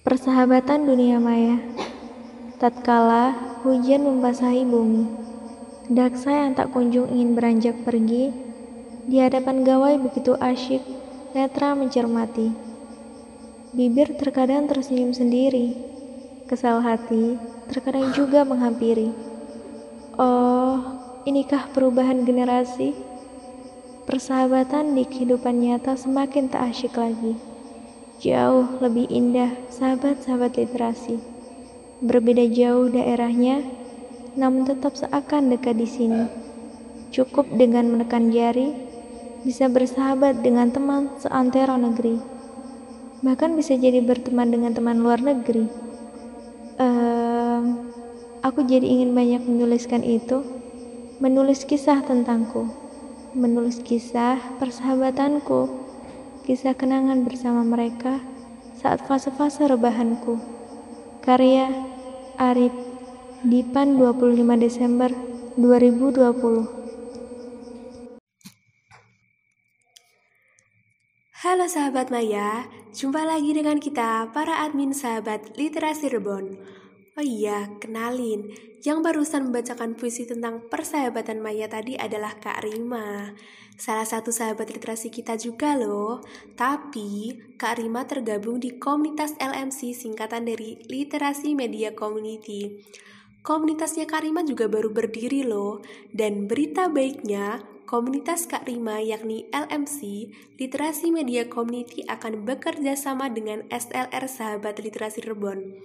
Persahabatan dunia maya. Tatkala hujan membasahi bumi Daksa yang tak kunjung ingin beranjak pergi Di hadapan gawai begitu asyik Netra mencermati. Bibir terkadang tersenyum sendiri Kesal hati terkadang juga menghampiri. Oh, inikah perubahan generasi? Persahabatan di kehidupan nyata semakin tak asyik lagi Jauh lebih indah sahabat-sahabat literasi. Berbeda jauh daerahnya, namun tetap seakan dekat di sini. Cukup dengan menekan jari, bisa bersahabat dengan teman seantero negeri. Bahkan bisa jadi berteman dengan teman luar negeri. Um, aku jadi ingin banyak menuliskan itu, menulis kisah tentangku, menulis kisah persahabatanku kisah kenangan bersama mereka saat fase-fase rebahanku. Karya Arif Dipan 25 Desember 2020 Halo sahabat Maya, jumpa lagi dengan kita para admin sahabat literasi Rebon. Oh iya, kenalin, yang barusan membacakan puisi tentang persahabatan Maya tadi adalah Kak Rima salah satu sahabat literasi kita juga loh. Tapi, Kak Rima tergabung di komunitas LMC singkatan dari Literasi Media Community. Komunitasnya Kak Rima juga baru berdiri loh. Dan berita baiknya, komunitas Kak Rima yakni LMC, Literasi Media Community akan bekerja sama dengan SLR Sahabat Literasi Rebon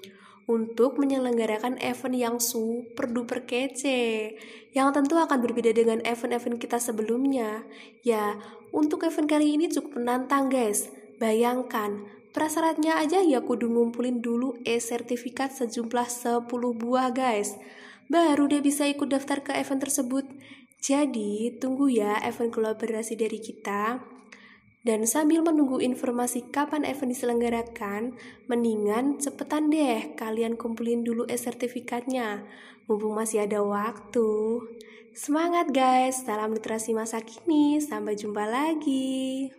untuk menyelenggarakan event yang super duper kece yang tentu akan berbeda dengan event-event kita sebelumnya. Ya, untuk event kali ini cukup menantang guys. Bayangkan, prasyaratnya aja ya kudu ngumpulin dulu e-sertifikat sejumlah 10 buah guys. Baru dia bisa ikut daftar ke event tersebut. Jadi, tunggu ya event kolaborasi dari kita. Dan sambil menunggu informasi kapan event diselenggarakan, mendingan cepetan deh kalian kumpulin dulu e-sertifikatnya, mumpung masih ada waktu. Semangat guys, salam literasi masa kini, sampai jumpa lagi.